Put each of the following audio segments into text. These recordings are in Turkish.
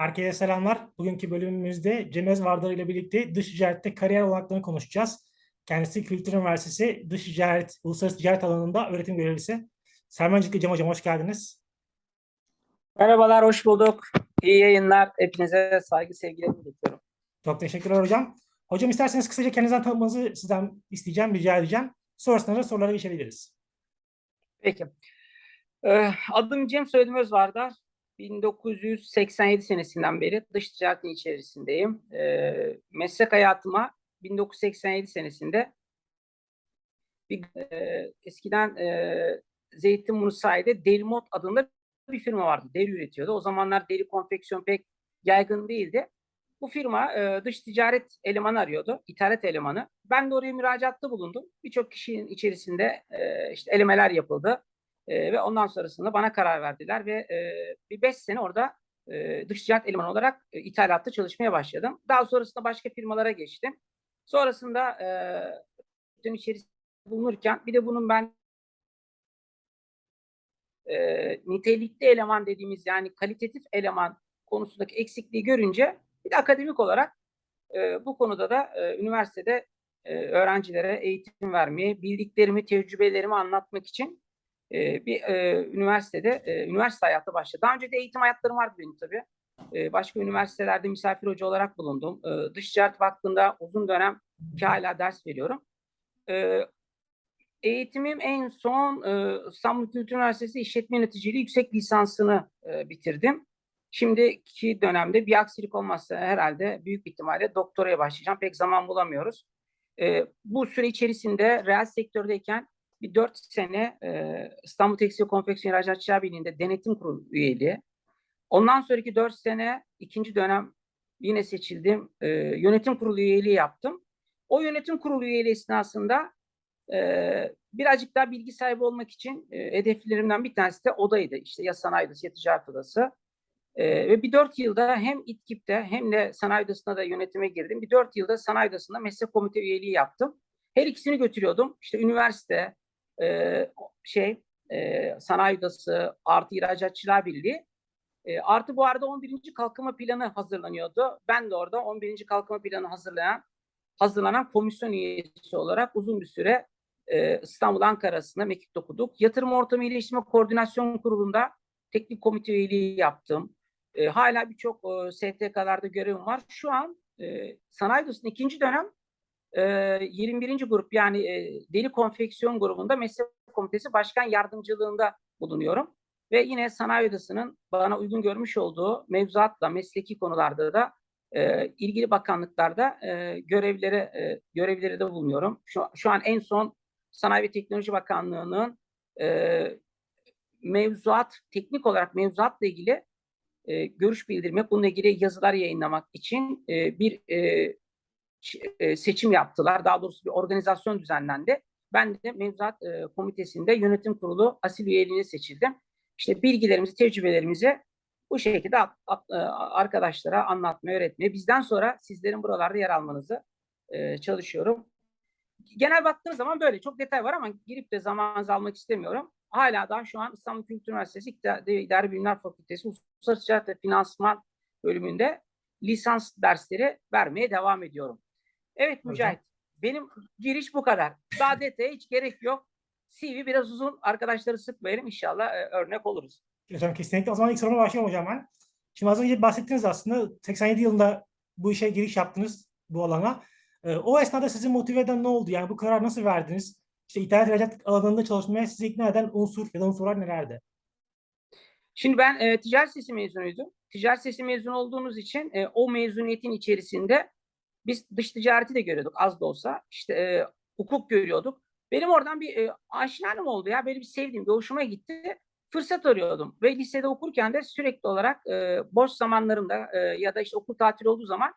Herkese selamlar. Bugünkü bölümümüzde Cem Özvardar ile birlikte dış ticarette kariyer olanaklarını konuşacağız. Kendisi Kültür Üniversitesi Dış Ticaret, Uluslararası Ticaret alanında öğretim görevlisi. Selman Öncelikle Cem Hocam hoş geldiniz. Merhabalar, hoş bulduk. İyi yayınlar. Hepinize saygı, sevgilerimi iletiyorum. Çok teşekkürler hocam. Hocam isterseniz kısaca kendinizden tanıtmanızı sizden isteyeceğim, rica edeceğim. Sonrasında da sorulara geçebiliriz. Peki. Ee, adım Cem, soyadım Özvardar. 1987 senesinden beri dış ticaretin içerisindeyim. Ee, meslek hayatıma 1987 senesinde bir, e, eskiden e, Zeytinburnu sahilde Delimot adında bir firma vardı. Deri üretiyordu. O zamanlar deri konfeksiyon pek yaygın değildi. Bu firma e, dış ticaret elemanı arıyordu, ithalat elemanı. Ben de oraya müracaatta bulundum. Birçok kişinin içerisinde e, işte elemeler yapıldı. E, ve ondan sonrasında bana karar verdiler ve e, bir beş sene orada e, dış ticaret elemanı olarak e, ithalatta çalışmaya başladım. Daha sonrasında başka firmalara geçtim. Sonrasında e, içerisinde bulunurken bir de bunun ben e, nitelikli eleman dediğimiz yani kalitatif eleman konusundaki eksikliği görünce bir de akademik olarak e, bu konuda da e, üniversitede e, öğrencilere eğitim vermeyi, bildiklerimi, tecrübelerimi anlatmak için e, bir e, üniversitede, e, üniversite hayatı başladı. Daha önce de eğitim hayatlarım vardı benim tabii. E, başka üniversitelerde misafir hoca olarak bulundum. E, Dış Ticaret Vakfı'nda uzun dönem ki hala ders veriyorum. E, eğitimim en son e, İstanbul Kültür Üniversitesi İşletme Yöneticiliği yüksek lisansını e, bitirdim. Şimdiki dönemde bir aksilik olmazsa herhalde büyük ihtimalle doktoraya başlayacağım. Pek zaman bulamıyoruz. E, bu süre içerisinde reel sektördeyken bir dört sene e, İstanbul Tekstil Konfeksiyon İhracatçılar Birliği'nde denetim kurulu üyeliği. Ondan sonraki dört sene ikinci dönem yine seçildim. E, yönetim kurulu üyeliği yaptım. O yönetim kurulu üyeliği esnasında e, birazcık daha bilgi sahibi olmak için e, hedeflerimden bir tanesi de odaydı. İşte ya sanayi odası ya ticaret odası. E, ve bir dört yılda hem İTKİP'te hem de sanayi odasına da yönetime girdim. Bir dört yılda sanayi odasında meslek komite üyeliği yaptım. Her ikisini götürüyordum. İşte üniversite, e, şey, e, sanayi odası, artı ihracatçılar birliği. E, artı bu arada 11. kalkınma planı hazırlanıyordu. Ben de orada 11. kalkınma planı hazırlayan hazırlanan komisyon üyesi olarak uzun bir süre e, İstanbul Ankara arasında mekik okuduk. Yatırım Ortamı İyileştirme Koordinasyon Kurulu'nda teknik komite üyeliği yaptım. E, hala birçok e, STK'larda görevim var. Şu an e, sanayi odasının ikinci dönem e, 21. grup yani e, deri konfeksiyon grubunda meslek komitesi başkan yardımcılığında bulunuyorum. Ve yine sanayi odasının bana uygun görmüş olduğu mevzuatla mesleki konularda da e, ilgili bakanlıklarda e, görevlere e, görevlere de bulunuyorum. Şu, şu an en son Sanayi ve Teknoloji Bakanlığı'nın e, mevzuat, teknik olarak mevzuatla ilgili e, görüş bildirmek, bununla ilgili yazılar yayınlamak için e, bir e, e, seçim yaptılar. Daha doğrusu bir organizasyon düzenlendi. Ben de mevzuat e, komitesinde yönetim kurulu asil üyeliğine seçildim. İşte bilgilerimizi, tecrübelerimizi bu şekilde e, arkadaşlara anlatmaya, öğretmeye, bizden sonra sizlerin buralarda yer almanızı e, çalışıyorum. Genel baktığınız zaman böyle çok detay var ama girip de zamanınızı almak istemiyorum. Hala daha şu an İstanbul Kültür Üniversitesi İdari Bilimler Fakültesi Uluslararası Ticaret ve Finansman bölümünde lisans dersleri vermeye devam ediyorum. Evet Mücahit, Hocam. benim giriş bu kadar. Daha detaya hiç gerek yok. CV biraz uzun, arkadaşları sıkmayalım inşallah e, örnek oluruz. Hocam kesinlikle. O zaman ilk soruma başlayalım hocam ben. Şimdi az önce bahsettiniz aslında 87 yılında bu işe giriş yaptınız bu alana. E, o esnada sizi motive eden ne oldu? Yani bu karar nasıl verdiniz? İşte ithalat ihracat alanında çalışmaya sizi ikna eden unsur ya da unsurlar nelerdi? Şimdi ben e, ticaret sesi mezunuydum. Ticaret sesi mezun olduğunuz için e, o mezuniyetin içerisinde biz dış ticareti de görüyorduk az da olsa. İşte e, hukuk görüyorduk. Benim oradan bir e, aşinanım oldu ya. Böyle bir sevdiğim, bir hoşuma gitti. Fırsat arıyordum. Ve lisede okurken de sürekli olarak e, boş zamanlarımda e, ya da işte okul tatili olduğu zaman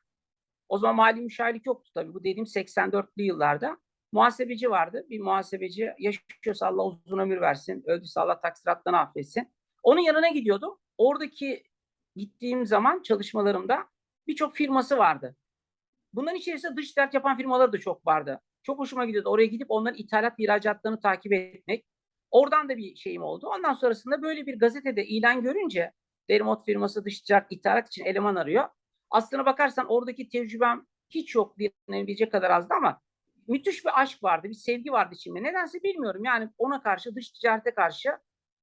o zaman mali müşavirlik yoktu tabii. Bu dediğim 84'lü yıllarda. Muhasebeci vardı. Bir muhasebeci yaşıyorsa Allah uzun ömür versin. Öldüyse Allah taksirattan affetsin. Onun yanına gidiyordum. Oradaki gittiğim zaman çalışmalarımda birçok firması vardı. Bunların içerisinde dış ticaret yapan firmalar da çok vardı. Çok hoşuma gidiyordu. Oraya gidip onların ithalat ihracatlarını takip etmek. Oradan da bir şeyim oldu. Ondan sonrasında böyle bir gazetede ilan görünce Derimot firması dış ticaret ithalat için eleman arıyor. Aslına bakarsan oradaki tecrübem hiç yok diyebilecek kadar azdı ama müthiş bir aşk vardı, bir sevgi vardı içimde. Nedense bilmiyorum. Yani ona karşı, dış ticarete karşı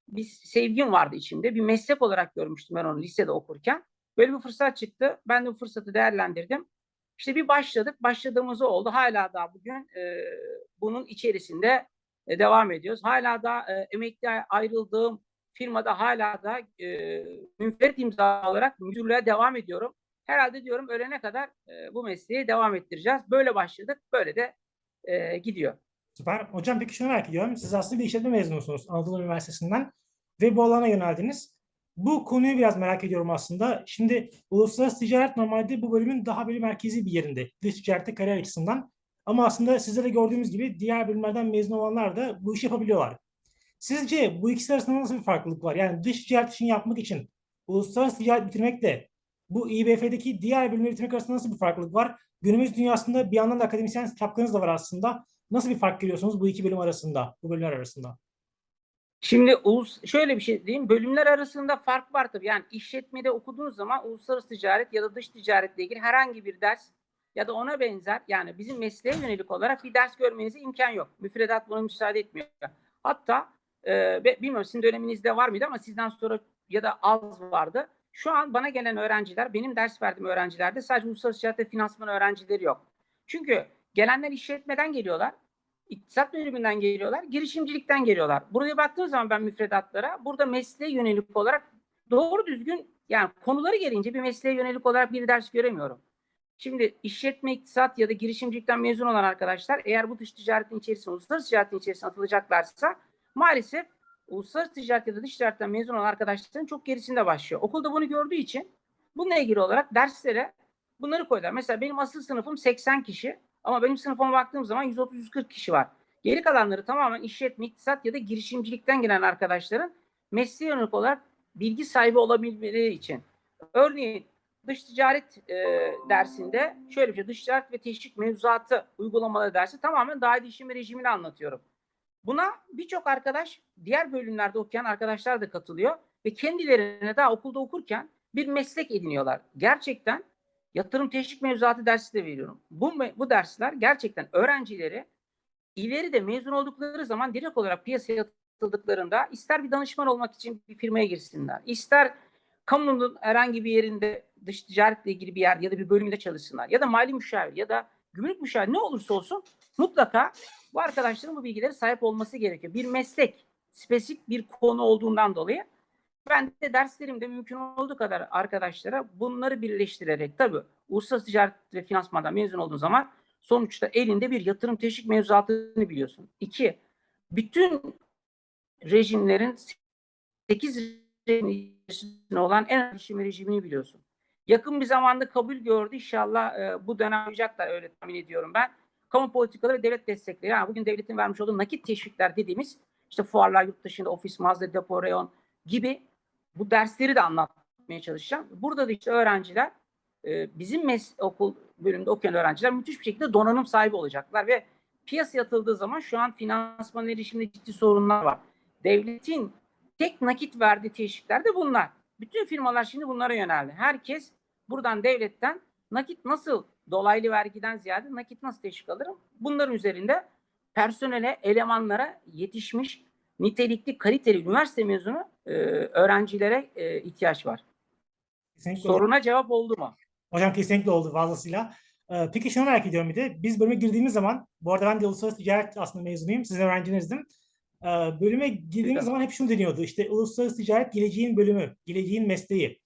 bir sevgim vardı içimde. Bir meslek olarak görmüştüm ben onu lisede okurken. Böyle bir fırsat çıktı. Ben de bu fırsatı değerlendirdim. İşte bir başladık. Başladığımız oldu. Hala daha bugün e, bunun içerisinde e, devam ediyoruz. Hala da e, emekli ayrıldığım firmada hala da e, münferit imza olarak müdürlüğe devam ediyorum. Herhalde diyorum ölene kadar e, bu mesleği devam ettireceğiz. Böyle başladık. Böyle de e, gidiyor. Süper. Hocam peki şunu merak ediyorum. Siz aslında bir işletme mezunusunuz Anadolu Üniversitesi'nden ve bu alana yöneldiniz. Bu konuyu biraz merak ediyorum aslında. Şimdi uluslararası ticaret normalde bu bölümün daha böyle merkezi bir yerinde. Dış ticarette kariyer açısından. Ama aslında sizde de gördüğümüz gibi diğer bölümlerden mezun olanlar da bu işi yapabiliyorlar. Sizce bu ikisi arasında nasıl bir farklılık var? Yani dış ticaret işini yapmak için uluslararası ticaret bitirmekle bu İBF'deki diğer bölümleri bitirmek arasında nasıl bir farklılık var? Günümüz dünyasında bir yandan da akademisyen şapkanız da var aslında. Nasıl bir fark görüyorsunuz bu iki bölüm arasında, bu bölümler arasında? Şimdi ulus, şöyle bir şey diyeyim. Bölümler arasında fark var tabii. Yani işletmede okuduğunuz zaman uluslararası ticaret ya da dış ticaretle ilgili herhangi bir ders ya da ona benzer yani bizim mesleğe yönelik olarak bir ders görmenize imkan yok. Müfredat buna müsaade etmiyor. Hatta e, bilmiyorum sizin döneminizde var mıydı ama sizden sonra ya da az vardı. Şu an bana gelen öğrenciler, benim ders verdiğim öğrencilerde sadece uluslararası ticaret ve finansman öğrencileri yok. Çünkü gelenler işletmeden geliyorlar. İktisat bölümünden geliyorlar, girişimcilikten geliyorlar. Buraya baktığım zaman ben müfredatlara burada mesleğe yönelik olarak doğru düzgün yani konuları gelince bir mesleğe yönelik olarak bir ders göremiyorum. Şimdi işletme, iktisat ya da girişimcilikten mezun olan arkadaşlar eğer bu dış ticaretin içerisine, uluslararası ticaretin içerisine atılacaklarsa maalesef uluslararası ticaret ya da dış ticaretten mezun olan arkadaşların çok gerisinde başlıyor. Okulda bunu gördüğü için bununla ilgili olarak derslere bunları koydular. Mesela benim asıl sınıfım 80 kişi ama benim sınıfıma baktığım zaman 130-140 kişi var. Geri kalanları tamamen işletme, iktisat ya da girişimcilikten gelen arkadaşların mesleğe yönelik olarak bilgi sahibi olabilmeleri için. Örneğin dış ticaret e, dersinde şöyle bir şey, dış ticaret ve teşvik mevzuatı uygulamaları dersi tamamen daha değişim rejimini anlatıyorum. Buna birçok arkadaş, diğer bölümlerde okuyan arkadaşlar da katılıyor ve kendilerine daha okulda okurken bir meslek ediniyorlar. Gerçekten yatırım teşvik mevzuatı dersi de veriyorum. Bu, bu dersler gerçekten öğrencileri ileride mezun oldukları zaman direkt olarak piyasaya atıldıklarında ister bir danışman olmak için bir firmaya girsinler, ister kamunun herhangi bir yerinde dış ticaretle ilgili bir yer ya da bir bölümünde çalışsınlar ya da mali müşavir ya da gümrük müşavir ne olursa olsun mutlaka bu arkadaşların bu bilgileri sahip olması gerekiyor. Bir meslek, spesifik bir konu olduğundan dolayı ben de derslerimde mümkün olduğu kadar arkadaşlara bunları birleştirerek tabii uluslararası ticaret ve finansmandan mezun olduğun zaman sonuçta elinde bir yatırım teşvik mevzuatını biliyorsun. İki, bütün rejimlerin 8 rejimine olan en önemli rejimini biliyorsun. Yakın bir zamanda kabul gördü. İnşallah e, bu dönem yapacaklar öyle tahmin ediyorum ben. Kamu politikaları ve devlet destekleri. Yani bugün devletin vermiş olduğu nakit teşvikler dediğimiz işte fuarlar, yurt dışında ofis, mağaza, depo, reyon gibi bu dersleri de anlatmaya çalışacağım. Burada da işte öğrenciler e, bizim mes okul bölümünde okuyan öğrenciler müthiş bir şekilde donanım sahibi olacaklar ve piyasaya atıldığı zaman şu an finansman erişiminde ciddi sorunlar var. Devletin tek nakit verdiği teşvikler de bunlar. Bütün firmalar şimdi bunlara yöneldi. Herkes buradan devletten nakit nasıl dolaylı vergiden ziyade nakit nasıl teşvik alırım? Bunların üzerinde personele, elemanlara yetişmiş nitelikli, kaliteli üniversite mezunu e, öğrencilere e, ihtiyaç var. Kesinlikle Soruna cevap oldu mu? Hocam kesinlikle oldu fazlasıyla. Ee, peki şunu merak ediyorum bir de. Biz bölüme girdiğimiz zaman, bu arada ben de uluslararası ticaret aslında mezunuyum. Sizin öğrencinizdim. Ee, bölüme girdiğimiz zaman hep şunu deniyordu. İşte uluslararası ticaret geleceğin bölümü, geleceğin mesleği.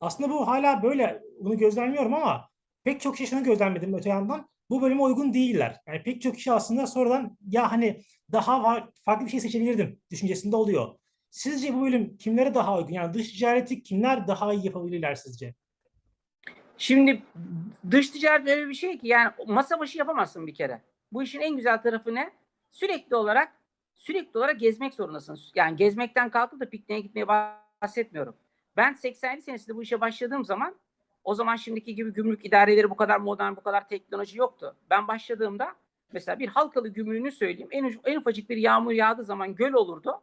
Aslında bu hala böyle. Bunu gözlemliyorum ama pek çok kişi şunu gözlemledim öte yandan. Bu bölüme uygun değiller. Yani pek çok kişi aslında sonradan ya hani daha fa- farklı bir şey seçebilirdim düşüncesinde oluyor. Sizce bu bölüm kimlere daha uygun? Yani dış ticareti kimler daha iyi yapabilirler sizce? Şimdi dış ticaret öyle bir şey ki yani masa başı yapamazsın bir kere. Bu işin en güzel tarafı ne? Sürekli olarak sürekli olarak gezmek zorundasın. Yani gezmekten kalkıp da pikniğe gitmeye bahsetmiyorum. Ben 87 senesinde bu işe başladığım zaman o zaman şimdiki gibi gümrük idareleri bu kadar modern, bu kadar teknoloji yoktu. Ben başladığımda mesela bir halkalı gümrüğünü söyleyeyim. En, en ufacık bir yağmur yağdığı zaman göl olurdu.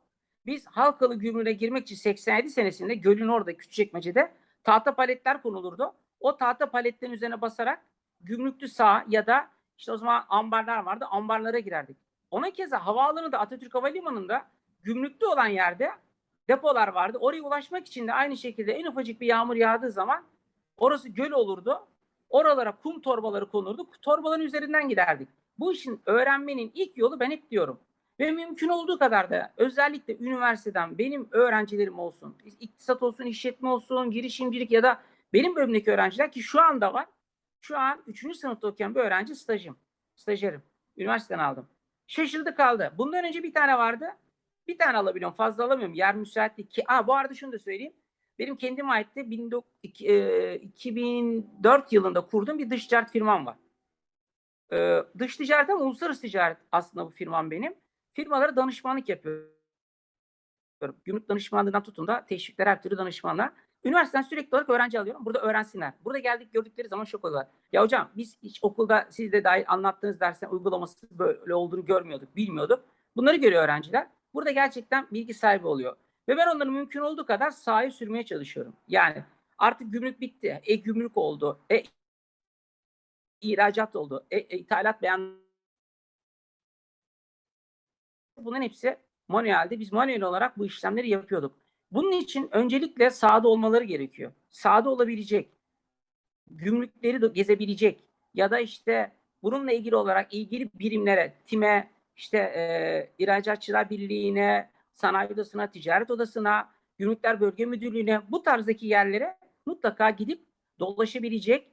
Biz Halkalı Gümrüğü'ne girmek için 87 senesinde gölün orada Küçükçekmece'de tahta paletler konulurdu. O tahta paletlerin üzerine basarak gümrüklü sağ ya da işte o zaman ambarlar vardı. Ambarlara girerdik. Ona keza havaalanında Atatürk Havalimanı'nda gümrüklü olan yerde depolar vardı. Oraya ulaşmak için de aynı şekilde en ufacık bir yağmur yağdığı zaman orası göl olurdu. Oralara kum torbaları konurdu. Torbaların üzerinden giderdik. Bu işin öğrenmenin ilk yolu ben hep diyorum. Ve mümkün olduğu kadar da özellikle üniversiteden benim öğrencilerim olsun, iktisat olsun, işletme olsun, girişimcilik ya da benim bölümdeki öğrenciler ki şu anda var. Şu an 3. sınıfta okuyan bir öğrenci stajım. Stajyerim. Üniversiteden aldım. Şaşırdı kaldı. Bundan önce bir tane vardı. Bir tane alabiliyorum. Fazla alamıyorum. Yer müsait değil ki. Aa, bu arada şunu da söyleyeyim. Benim kendime ait de 19 iki- e, 2004 yılında kurduğum bir dış ticaret firmam var. Ee, dış ticaret ama uluslararası ticaret aslında bu firmam benim. Firmalara danışmanlık yapıyorum. Gümrük danışmanlığından tutun da teşvikler her türlü danışmanlar. Üniversiteden sürekli olarak öğrenci alıyorum. Burada öğrensinler. Burada geldik gördükleri zaman şok oluyorlar. Ya hocam biz hiç okulda siz de dahil anlattığınız dersten uygulaması böyle olduğunu görmüyorduk, bilmiyorduk. Bunları görüyor öğrenciler. Burada gerçekten bilgi sahibi oluyor. Ve ben onları mümkün olduğu kadar sahaya sürmeye çalışıyorum. Yani artık gümrük bitti. E gümrük oldu. E ihracat oldu. E, e, ithalat beyan bunların hepsi manuelde. Biz manuel olarak bu işlemleri yapıyorduk. Bunun için öncelikle sahada olmaları gerekiyor. Sahada olabilecek, gümrükleri de gezebilecek ya da işte bununla ilgili olarak ilgili birimlere, TİM'e, işte e, İhracatçılar Birliği'ne, Sanayi Odası'na, Ticaret Odası'na, Gümrükler Bölge Müdürlüğü'ne bu tarzdaki yerlere mutlaka gidip dolaşabilecek,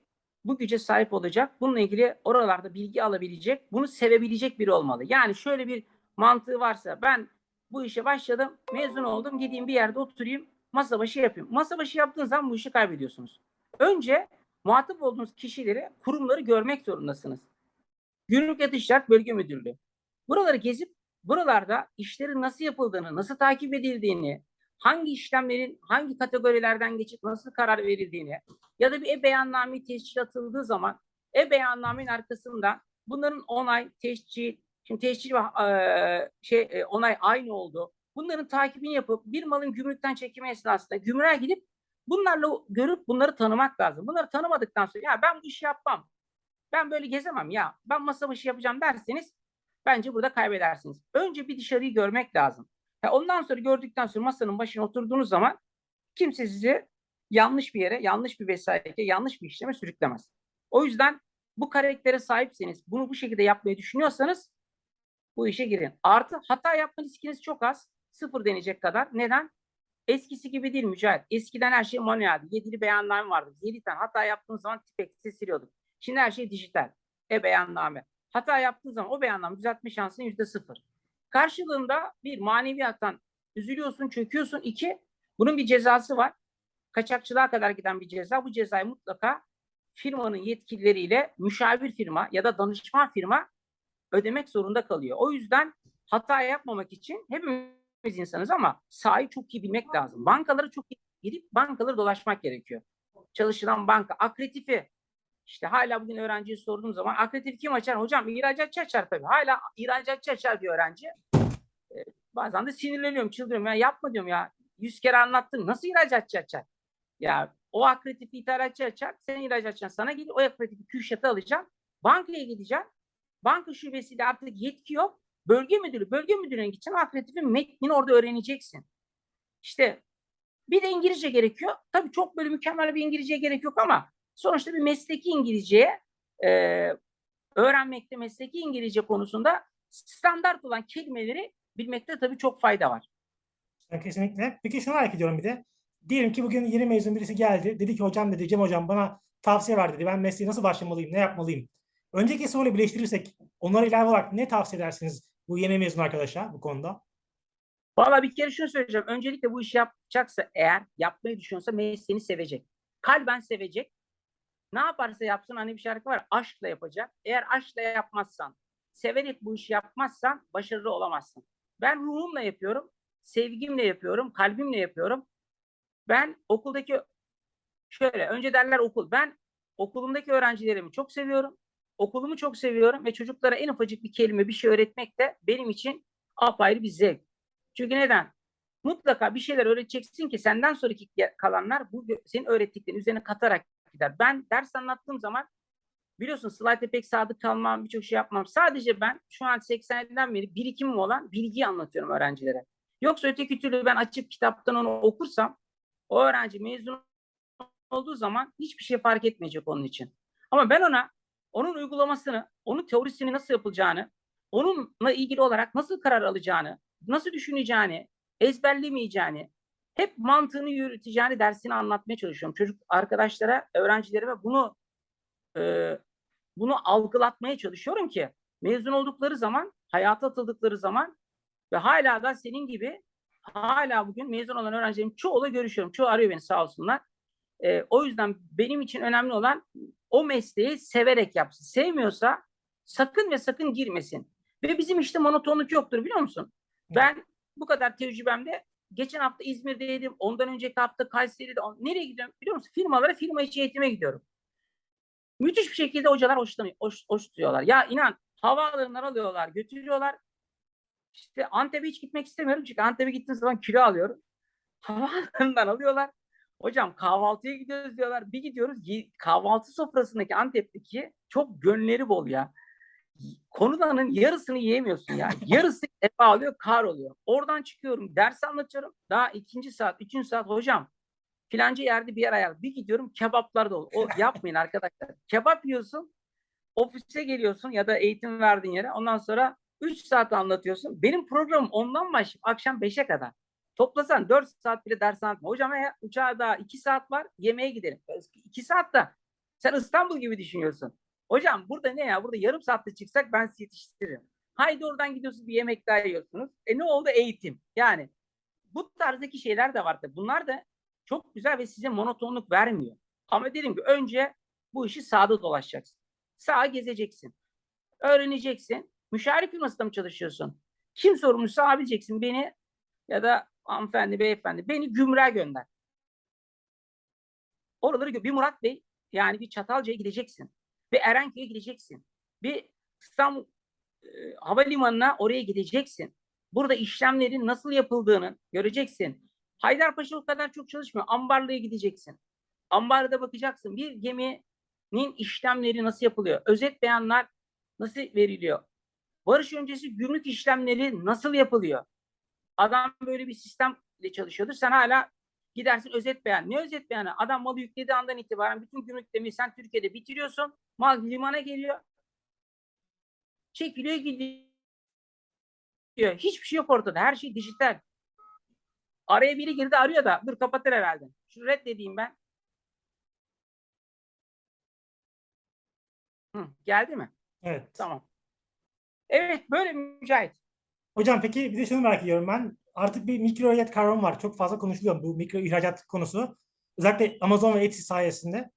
bu güce sahip olacak, bununla ilgili oralarda bilgi alabilecek, bunu sevebilecek biri olmalı. Yani şöyle bir mantığı varsa ben bu işe başladım, mezun oldum, gideyim bir yerde oturayım, masa başı yapayım. Masa başı yaptığınız zaman bu işi kaybediyorsunuz. Önce muhatap olduğunuz kişileri, kurumları görmek zorundasınız. Gümrük Ticaret Bölge Müdürlüğü. Buraları gezip buralarda işlerin nasıl yapıldığını, nasıl takip edildiğini, hangi işlemlerin hangi kategorilerden geçip nasıl karar verildiğini ya da bir e-beyanname tescil atıldığı zaman e-beyannamenin arkasında bunların onay, tescil, şimdi tescil ve şey onay aynı oldu. Bunların takibini yapıp bir malın gümrükten çekimi esnasında gümrüğe gidip bunlarla görüp bunları tanımak lazım. Bunları tanımadıktan sonra ya ben bu işi yapmam. Ben böyle gezemem ya. Ben masa başı yapacağım derseniz bence burada kaybedersiniz. Önce bir dışarıyı görmek lazım. Ha, ondan sonra gördükten sonra masanın başına oturduğunuz zaman kimse sizi yanlış bir yere, yanlış bir vesayete, yanlış bir işleme sürüklemez. O yüzden bu karaktere sahipseniz, bunu bu şekilde yapmayı düşünüyorsanız bu işe girin. Artı hata yapma riskiniz çok az. Sıfır denecek kadar. Neden? Eskisi gibi değil Mücahit. Eskiden her şey manueldi. Yedili beyanname vardı. Yedi tane hata yaptığınız zaman tipekse siliyorduk. Şimdi her şey dijital. E-beyanname. Hata yaptığın zaman o beyanname düzeltme şansın yüzde sıfır. Karşılığında bir maneviyattan üzülüyorsun, çöküyorsun. İki, bunun bir cezası var. Kaçakçılığa kadar giden bir ceza. Bu cezayı mutlaka firmanın yetkilileriyle müşavir firma ya da danışman firma ödemek zorunda kalıyor. O yüzden hata yapmamak için hepimiz insanız ama sahayı çok iyi bilmek lazım. Bankaları çok iyi gidip bankaları dolaşmak gerekiyor. Çalışılan banka, akretifi işte hala bugün öğrenciye sorduğum zaman akreditif kim açar? Hocam ihracatçı açar tabii. Hala ihracatçı açar bir öğrenci. Ee, bazen de sinirleniyorum, çıldırıyorum. Ya yapma diyorum ya. Yüz kere anlattım. Nasıl ihracatçı açar? Ya o akreditif ithalatçı açar. Sen ihracatçı sana gelir. O akreditif küşatı alacaksın. Bankaya gideceksin. Banka şubesiyle artık yetki yok. Bölge müdürü, bölge müdürüne gideceksin. Akredifin metnini orada öğreneceksin. İşte bir de İngilizce gerekiyor. Tabii çok böyle mükemmel bir İngilizce gerek yok ama sonuçta bir mesleki İngilizceye e, öğrenmekte mesleki İngilizce konusunda standart olan kelimeleri bilmekte tabii çok fayda var. Kesinlikle. Peki şunu merak ediyorum bir de. Diyelim ki bugün yeni mezun birisi geldi. Dedi ki hocam dedi Cem hocam bana tavsiye ver dedi. Ben mesleğe nasıl başlamalıyım? Ne yapmalıyım? Önceki soruyla birleştirirsek onlara ilave olarak ne tavsiye edersiniz bu yeni mezun arkadaşa bu konuda? Valla bir kere şunu söyleyeceğim. Öncelikle bu işi yapacaksa eğer yapmayı düşünüyorsa mesleğini sevecek. Kalben sevecek. Ne yaparsa yapsın hani bir şarkı var. Aşkla yapacak. Eğer aşkla yapmazsan, severek bu işi yapmazsan başarılı olamazsın. Ben ruhumla yapıyorum. Sevgimle yapıyorum. Kalbimle yapıyorum. Ben okuldaki şöyle önce derler okul. Ben okulumdaki öğrencilerimi çok seviyorum. Okulumu çok seviyorum ve çocuklara en ufacık bir kelime bir şey öğretmek de benim için apayrı bir zevk. Çünkü neden? mutlaka bir şeyler öğreteceksin ki senden sonraki kalanlar bu senin öğrettiklerin üzerine katarak gider. Ben ders anlattığım zaman biliyorsun slayta pek sadık kalmam, birçok şey yapmam. Sadece ben şu an 87'den beri birikimim olan bilgiyi anlatıyorum öğrencilere. Yoksa öteki türlü ben açıp kitaptan onu okursam o öğrenci mezun olduğu zaman hiçbir şey fark etmeyecek onun için. Ama ben ona onun uygulamasını, onun teorisini nasıl yapılacağını, onunla ilgili olarak nasıl karar alacağını, nasıl düşüneceğini, ezberlemeyeceğini, hep mantığını yürüteceğini dersini anlatmaya çalışıyorum. Çocuk arkadaşlara, öğrencilerime bunu e, bunu algılatmaya çalışıyorum ki mezun oldukları zaman, hayata atıldıkları zaman ve hala da senin gibi hala bugün mezun olan öğrencilerim çoğuyla görüşüyorum. Çoğu arıyor beni sağ olsunlar. E, o yüzden benim için önemli olan o mesleği severek yapsın. Sevmiyorsa sakın ve sakın girmesin. Ve bizim işte monotonluk yoktur biliyor musun? Ben bu kadar tecrübemde geçen hafta İzmir'deydim. Ondan önceki hafta Kayseri'de. Nereye gidiyorum biliyor musun? Firmalara firma içi eğitime gidiyorum. Müthiş bir şekilde hocalar hoşlanıyor, hoş, hoş tutuyorlar. Ya inan havaalanından alıyorlar, götürüyorlar. İşte Antep'e hiç gitmek istemiyorum çünkü Antep'e gittiğim zaman kilo alıyorum. Havaalanından alıyorlar. Hocam kahvaltıya gidiyoruz diyorlar. Bir gidiyoruz kahvaltı sofrasındaki Antep'teki çok gönülleri bol ya. Konudanın yarısını yiyemiyorsun ya. Yarısı defa oluyor, kar oluyor. Oradan çıkıyorum, ders anlatıyorum. Daha ikinci saat, üçüncü saat hocam filanca yerde bir yer ayar. Bir gidiyorum kebaplar dolu. O yapmayın arkadaşlar. Kebap yiyorsun, ofise geliyorsun ya da eğitim verdiğin yere. Ondan sonra 3 saat anlatıyorsun. Benim programım ondan başlayıp akşam 5'e kadar. Toplasan 4 saat bile ders anlatma. Hocam ya uçağa daha 2 saat var yemeğe gidelim. 2 saat de sen İstanbul gibi düşünüyorsun. Hocam burada ne ya? Burada yarım saatte çıksak ben sizi yetiştiririm. Haydi oradan gidiyorsunuz bir yemek daha yiyorsunuz. E ne oldu? Eğitim. Yani bu tarzdaki şeyler de var. tabii. Bunlar da çok güzel ve size monotonluk vermiyor. Ama dedim ki önce bu işi sahada dolaşacaksın. Sağa gezeceksin. Öğreneceksin. Müşavir firmasında mı çalışıyorsun? Kim sorumlusu abi diyeceksin beni ya da hanımefendi, beyefendi beni gümrüğe gönder. Oraları gö- bir Murat Bey yani bir Çatalca'ya gideceksin. Bir Erenköy'e gideceksin. Bir İstanbul e, Havalimanı'na oraya gideceksin. Burada işlemlerin nasıl yapıldığını göreceksin. Haydarpaşa o kadar çok çalışmıyor. Ambarlı'ya gideceksin. Ambarda bakacaksın. Bir geminin işlemleri nasıl yapılıyor? Özet beyanlar nasıl veriliyor? Barış öncesi gümrük işlemleri nasıl yapılıyor? Adam böyle bir sistemle çalışıyordur. Sen hala gidersin özet beyan. Ne özet beyanı? Adam malı yüklediği andan itibaren bütün gümrük demeyi sen Türkiye'de bitiriyorsun. Mal limana geliyor. Çekiliyor gidiyor. Hiçbir şey yok ortada. Her şey dijital. Araya biri girdi arıyor da dur kapatır herhalde. Şu reddedeyim ben. Hı, geldi mi? Evet. Tamam. Evet böyle Mücahit. Hocam peki bir de şunu merak ediyorum ben. Artık bir mikro ihracat kavramı var. Çok fazla konuşuluyor bu mikro ihracat konusu. Özellikle Amazon ve Etsy sayesinde.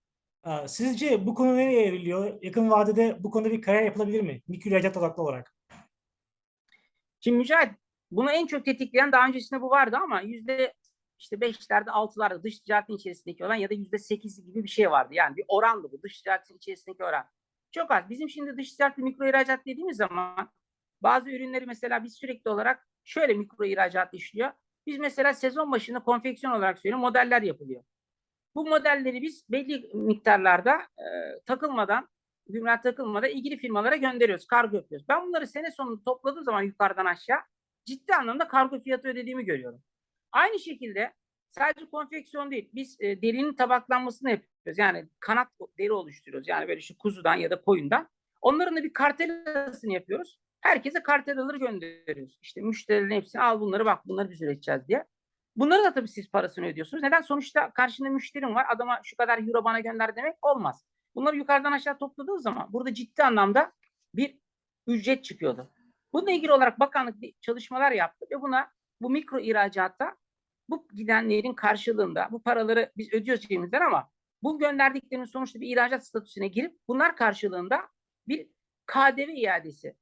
Ee, Sizce bu konu nereye evriliyor? Yakın vadede bu konuda bir kariyer yapılabilir mi? Mikro ihracat odaklı olarak. Şimdi Mücahit bunu en çok tetikleyen daha öncesinde bu vardı ama yüzde işte beşlerde altılarda dış ticaretin içerisindeki oran ya da yüzde sekiz gibi bir şey vardı. Yani bir orandı bu dış ticaretin içerisindeki oran. Çok az. Bizim şimdi dış ticaret ve mikro ihracat dediğimiz zaman bazı ürünleri mesela biz sürekli olarak şöyle mikro ihracat işliyor. Biz mesela sezon başında konfeksiyon olarak söylüyorum modeller yapılıyor. Bu modelleri biz belli miktarlarda e, takılmadan, gümrük takılmadan ilgili firmalara gönderiyoruz, kargo yapıyoruz. Ben bunları sene sonunda topladığım zaman yukarıdan aşağı ciddi anlamda kargo fiyatı ödediğimi görüyorum. Aynı şekilde sadece konfeksiyon değil, biz e, derinin tabaklanmasını yapıyoruz. Yani kanat deri oluşturuyoruz. Yani böyle şu kuzudan ya da koyundan. Onların da bir kartelasını yapıyoruz. Herkese kartelaları gönderiyoruz. İşte müşterilerin hepsini al bunları bak bunları biz üreteceğiz diye. Bunları da tabii siz parasını ödüyorsunuz. Neden? Sonuçta karşında müşterim var. Adama şu kadar euro bana gönder demek olmaz. Bunları yukarıdan aşağı topladığınız zaman burada ciddi anlamda bir ücret çıkıyordu. Bununla ilgili olarak bakanlık bir çalışmalar yaptı ve buna bu mikro ihracatta bu gidenlerin karşılığında bu paraları biz ödüyoruz cebimizden ama bu gönderdiklerinin sonuçta bir ihracat statüsüne girip bunlar karşılığında bir KDV iadesi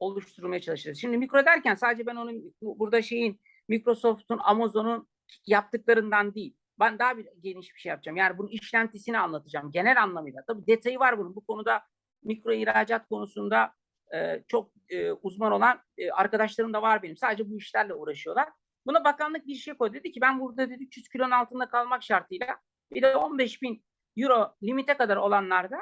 oluşturmaya çalışıyoruz. Şimdi mikro derken sadece ben onun bu- burada şeyin Microsoft'un, Amazon'un yaptıklarından değil. Ben daha bir geniş bir şey yapacağım. Yani bunun işlentisini anlatacağım genel anlamıyla. Tabii detayı var bunun. Bu konuda mikro ihracat konusunda e, çok e, uzman olan e, arkadaşlarım da var benim. Sadece bu işlerle uğraşıyorlar. Buna bakanlık bir şey koydu. Dedi ki ben burada dedi 300 kilonun altında kalmak şartıyla bir de 15 bin euro limite kadar olanlarda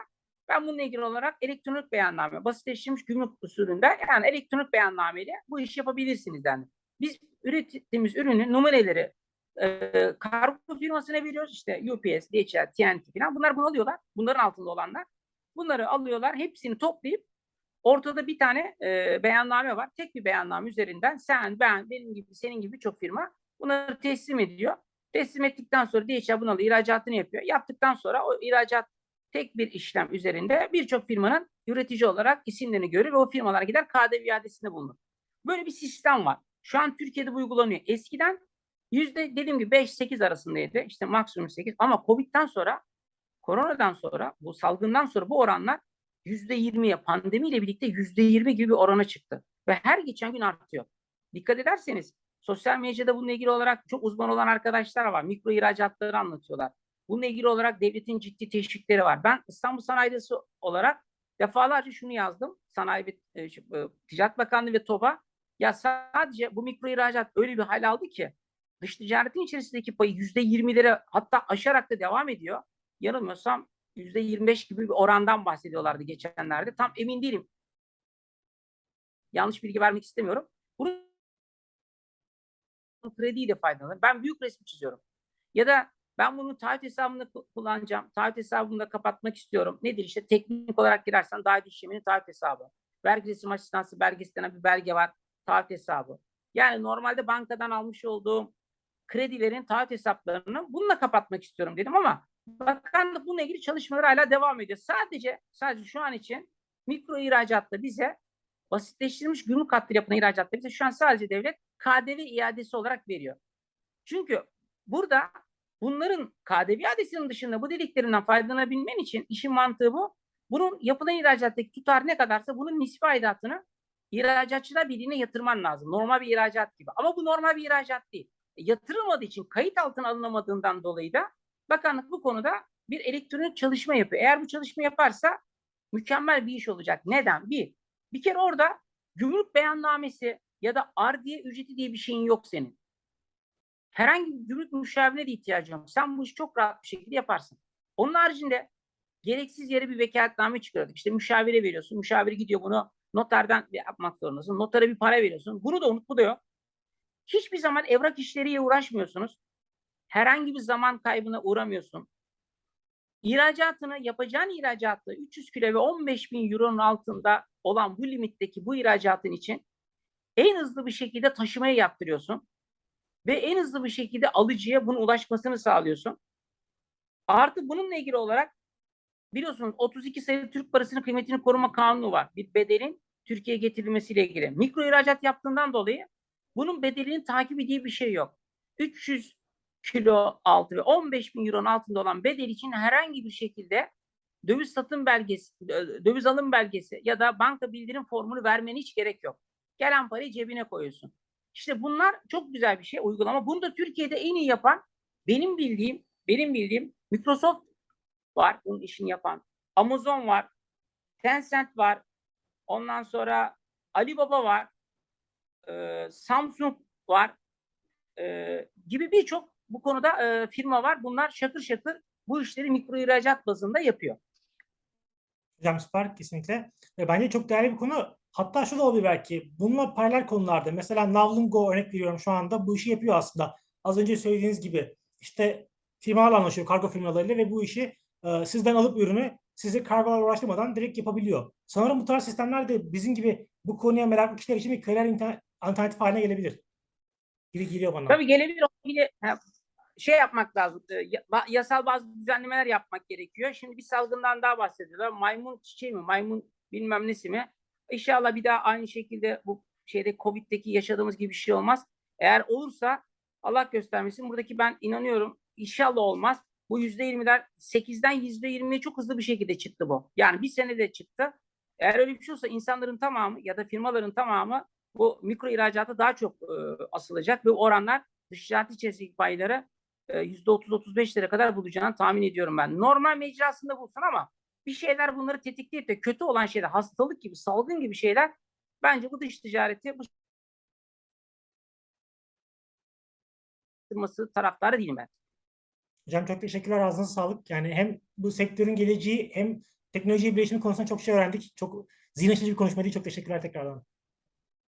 ben bununla ilgili olarak elektronik beyanname, basitleştirilmiş gümrük usulünde yani elektronik beyannameyle bu işi yapabilirsiniz dendi. Biz ürettiğimiz ürünün numuneleri e, kargo firmasına veriyoruz. İşte UPS, DHL, TNT falan. Bunlar bunu alıyorlar. Bunların altında olanlar. Bunları alıyorlar. Hepsini toplayıp ortada bir tane e, beyanname var. Tek bir beyanname üzerinden sen, ben, benim gibi, senin gibi birçok firma bunları teslim ediyor. Teslim ettikten sonra DHL bunu alıyor, ihracatını yapıyor. Yaptıktan sonra o ihracat tek bir işlem üzerinde birçok firmanın üretici olarak isimlerini görür ve o firmalara gider KDV iadesinde bulunur. Böyle bir sistem var. Şu an Türkiye'de bu uygulanıyor. Eskiden yüzde dediğim gibi 5-8 arasındaydı. İşte maksimum 8 ama Covid'den sonra koronadan sonra bu salgından sonra bu oranlar yüzde yirmiye pandemiyle birlikte yüzde yirmi gibi bir orana çıktı. Ve her geçen gün artıyor. Dikkat ederseniz sosyal medyada bununla ilgili olarak çok uzman olan arkadaşlar var. Mikro ihracatları anlatıyorlar. Bununla ilgili olarak devletin ciddi teşvikleri var. Ben İstanbul Sanayidesi olarak defalarca şunu yazdım. Sanayi ve e, e, Ticaret Bakanlığı ve TOB'a ya sadece bu mikro ihracat öyle bir hal aldı ki dış ticaretin içerisindeki payı yüzde yirmilere hatta aşarak da devam ediyor. Yanılmıyorsam yüzde yirmi beş gibi bir orandan bahsediyorlardı geçenlerde. Tam emin değilim. Yanlış bilgi vermek istemiyorum. Bunu krediyle faydalanır. Ben büyük resmi çiziyorum. Ya da ben bunu taahhüt hesabında kullanacağım. Taahhüt hesabını kapatmak istiyorum. Nedir işte teknik olarak girersen daire işleminin taahhüt hesabı. Vergi resim asistansı belgesi denen bir belge var. Taahhüt hesabı. Yani normalde bankadan almış olduğum kredilerin taahhüt hesaplarını bununla kapatmak istiyorum dedim ama bakanlık bununla ilgili çalışmalar hala devam ediyor. Sadece sadece şu an için mikro ihracatta bize basitleştirilmiş gümrük hattıyla yapılan ihracatta bize şu an sadece devlet KDV iadesi olarak veriyor. Çünkü burada bunların KDV iadesinin dışında bu dediklerinden faydalanabilmen için işin mantığı bu. Bunun yapılan ihracattaki tutar ne kadarsa bunun nispi aidatını ihracatçılar birliğine yatırman lazım. Normal bir ihracat gibi. Ama bu normal bir ihracat değil. E, yatırılmadığı için kayıt altına alınamadığından dolayı da bakanlık bu konuda bir elektronik çalışma yapıyor. Eğer bu çalışma yaparsa mükemmel bir iş olacak. Neden? Bir, bir kere orada gümrük beyannamesi ya da ardiye ücreti diye bir şeyin yok senin. Herhangi bir gümrük müşavirine de ihtiyacın yok. Sen bu işi çok rahat bir şekilde yaparsın. Onun haricinde gereksiz yere bir vekaletname çıkardık. İşte müşavire veriyorsun. Müşavir gidiyor bunu noterden yapmak zorundasın. Notere bir para veriyorsun. Bunu da unut, bu da yok. Hiçbir zaman evrak işleriyle uğraşmıyorsunuz. Herhangi bir zaman kaybına uğramıyorsun. İhracatını yapacağın ihracatı 300 kilo ve 15 bin euronun altında olan bu limitteki bu ihracatın için en hızlı bir şekilde taşımayı yaptırıyorsun. Ve en hızlı bir şekilde alıcıya bunun ulaşmasını sağlıyorsun. Artı bununla ilgili olarak biliyorsunuz 32 sayılı Türk parasının kıymetini koruma kanunu var. Bir bedelin Türkiye'ye getirilmesiyle ilgili. Mikro ihracat yaptığından dolayı bunun bedelinin takibi diye bir şey yok. 300 kilo altı ve 15 bin euronun altında olan bedel için herhangi bir şekilde döviz satım belgesi, döviz alım belgesi ya da banka bildirim formunu vermene hiç gerek yok. Gelen parayı cebine koyuyorsun. İşte bunlar çok güzel bir şey uygulama. Bunu da Türkiye'de en iyi yapan benim bildiğim benim bildiğim Microsoft var bunun işini yapan. Amazon var. Tencent var. Ondan sonra Alibaba var. E, Samsung var. E, gibi birçok bu konuda e, firma var. Bunlar şakır şakır bu işleri mikro ihracat bazında yapıyor. Hocam süper kesinlikle. Ve bence çok değerli bir konu. Hatta şu da olabilir belki. Bununla paralel konularda. Mesela Navlungo örnek veriyorum şu anda. Bu işi yapıyor aslında. Az önce söylediğiniz gibi. işte firmalarla anlaşıyor. Kargo firmalarıyla ve bu işi e, sizden alıp ürünü sizi kargolar uğraştırmadan direkt yapabiliyor. Sanırım bu tarz sistemler de bizim gibi bu konuya meraklı kişiler için bir kariyer alternatif haline gelebilir. Gibi geliyor bana. Tabii gelebilir. Bile, şey yapmak lazım. Yasal bazı düzenlemeler yapmak gerekiyor. Şimdi bir salgından daha bahsediyorlar. Maymun çiçeği mi? Maymun bilmem nesi mi? İnşallah bir daha aynı şekilde bu şeyde Covid'deki yaşadığımız gibi bir şey olmaz. Eğer olursa Allah göstermesin. Buradaki ben inanıyorum. İnşallah olmaz. Bu yüzde yirmiler sekizden yüzde yirmiye çok hızlı bir şekilde çıktı bu. Yani bir senede çıktı. Eğer öyle bir şey olsa insanların tamamı ya da firmaların tamamı bu mikro ihracata daha çok e, asılacak ve oranlar dış ticaret içerisindeki payları yüzde otuz otuz beşlere kadar bulacağını tahmin ediyorum ben. Normal mecrasında bulsun ama bir şeyler bunları tetikleyip de kötü olan şeyler, hastalık gibi, salgın gibi şeyler bence bu dış ticareti bu yaratılması taraftarı değilim ben. Hocam çok teşekkürler. Ağzınıza sağlık. Yani hem bu sektörün geleceği hem teknoloji birleşimi konusunda çok şey öğrendik. Çok zihin açıcı bir konuşmaydı. Çok teşekkürler tekrardan.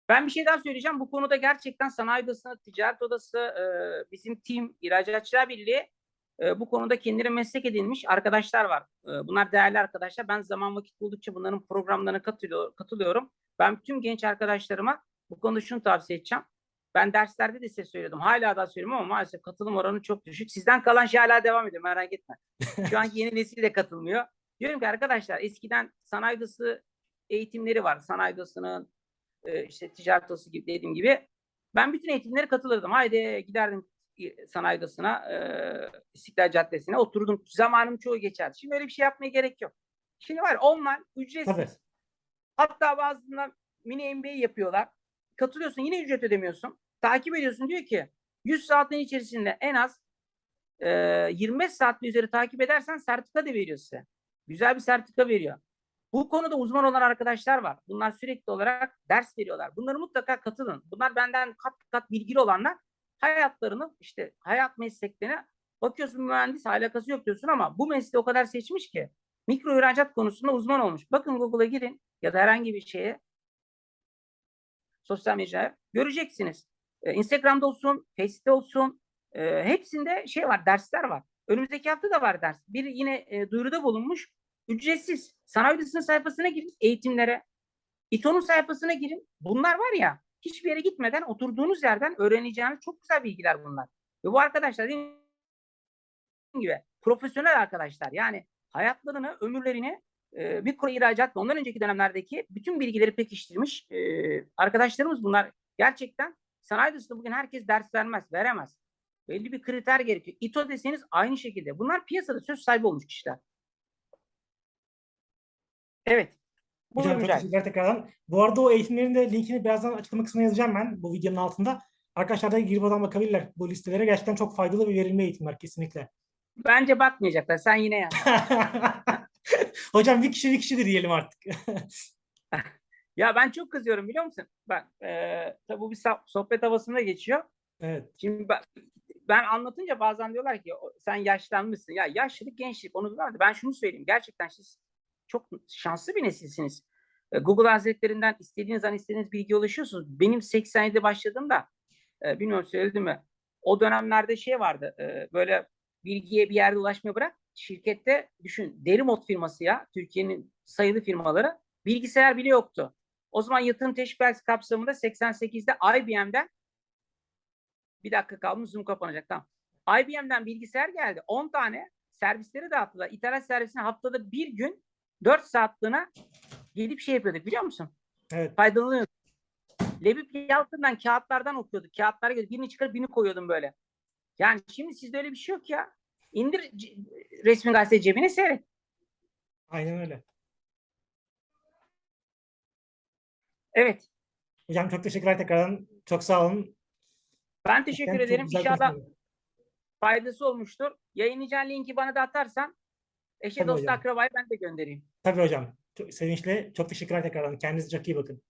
Ben bir şey daha söyleyeceğim. Bu konuda gerçekten Sanayi Odası, Ticaret Odası, bizim team, İhracatçılar Birliği bu konuda kendileri meslek edinmiş arkadaşlar var. Bunlar değerli arkadaşlar. Ben zaman vakit buldukça bunların programlarına katılıyor, katılıyorum. Ben tüm genç arkadaşlarıma bu konuda şunu tavsiye edeceğim. Ben derslerde de size söyledim. Hala da söylüyorum ama maalesef katılım oranı çok düşük. Sizden kalan şey hala devam ediyor. Merak etme. Şu anki yeni nesil de katılmıyor. Diyorum ki arkadaşlar eskiden sanayi odası eğitimleri var. Sanayi odasının işte ticaret odası gibi dediğim gibi. Ben bütün eğitimlere katılırdım. Haydi giderdim sanayi odasına, e, İstiklal Caddesi'ne oturdum. Zamanım çoğu geçerdi. Şimdi öyle bir şey yapmaya gerek yok. Şimdi var online, ücretsiz. Tabii. Hatta bazılarında mini MBA yapıyorlar. Katılıyorsun yine ücret ödemiyorsun. Takip ediyorsun diyor ki 100 saatin içerisinde en az e, 25 saat üzeri takip edersen sertifika da veriyor size. Güzel bir sertifika veriyor. Bu konuda uzman olan arkadaşlar var. Bunlar sürekli olarak ders veriyorlar. Bunları mutlaka katılın. Bunlar benden kat kat bilgili olanlar hayatlarını işte hayat mesleklerine bakıyorsun mühendis alakası yok diyorsun ama bu mesleği o kadar seçmiş ki mikro ihracat konusunda uzman olmuş. Bakın Google'a girin ya da herhangi bir şeye sosyal mecraya göreceksiniz. Ee, Instagram'da olsun, Face'te olsun e, hepsinde şey var, dersler var. Önümüzdeki hafta da var ders. Bir yine e, duyuruda bulunmuş. Ücretsiz. Sanayi Odası'nın sayfasına girin eğitimlere. İTO'nun sayfasına girin. Bunlar var ya hiçbir yere gitmeden oturduğunuz yerden öğreneceğiniz çok güzel bilgiler bunlar. Ve bu arkadaşlar dediğim gibi profesyonel arkadaşlar. Yani hayatlarını, ömürlerini e, mikro ihracat ve ondan önceki dönemlerdeki bütün bilgileri pekiştirmiş e, arkadaşlarımız bunlar. Gerçekten sanayi odasında bugün herkes ders vermez, veremez. Belli bir kriter gerekiyor. İTO deseniz aynı şekilde. Bunlar piyasada söz sahibi olmuş kişiler. Evet. Buyurun Hocam çok teşekkürler tekrardan. Bu arada o eğitimlerin de linkini birazdan açıklama kısmına yazacağım ben bu videonun altında. Arkadaşlar da girip oradan bakabilirler bu listelere. Gerçekten çok faydalı ve verimli eğitimler kesinlikle. Bence bakmayacaklar. Sen yine yaz. Hocam bir kişi bir kişidir diyelim artık. Ya ben çok kızıyorum biliyor musun? Ben eee tabii bu bir sohbet havasında geçiyor. evet. Şimdi ben, ben anlatınca bazen diyorlar ki "O- sen yaşlanmışsın. Ya yaşlılık gençlik onu de ben şunu söyleyeyim. Gerçekten siz çok şanslı bir nesilsiniz. E, Google Hazretlerinden istediğiniz an istediğiniz bilgiye ulaşıyorsunuz. Benim 87'de başladığımda e, bilmiyorum söyledim mi? O dönemlerde şey vardı. e, böyle bilgiye bir yerde ulaşmaya bırak. Şirkette düşün Derimot firması ya Türkiye'nin sayılı firmaları bilgisayar bile yoktu. O zaman yatırım teşvik kapsamında 88'de IBM'den bir dakika kalmış Zoom kapanacak tamam. IBM'den bilgisayar geldi. 10 tane servisleri dağıttılar. İthalat servisine haftada bir gün 4 saatliğine gelip şey yapıyorduk biliyor musun? Evet. Faydalanıyorduk. Lebip Yalçın'dan kağıtlardan okuyorduk. Kağıtlara göre birini çıkarıp birini koyuyordum böyle. Yani şimdi sizde öyle bir şey yok ya. İndir resmi gazete cebine seyret. Aynen öyle. Evet. Hocam çok teşekkürler tekrardan. Çok sağ olun. Ben teşekkür çok ederim. İnşallah faydası olmuştur. Yayınlayacağın linki bana da atarsan eşe Tabii hocam. akrabayı ben de göndereyim. Tabii hocam. Sevinçle. Çok teşekkürler tekrardan. Kendinize çok iyi bakın.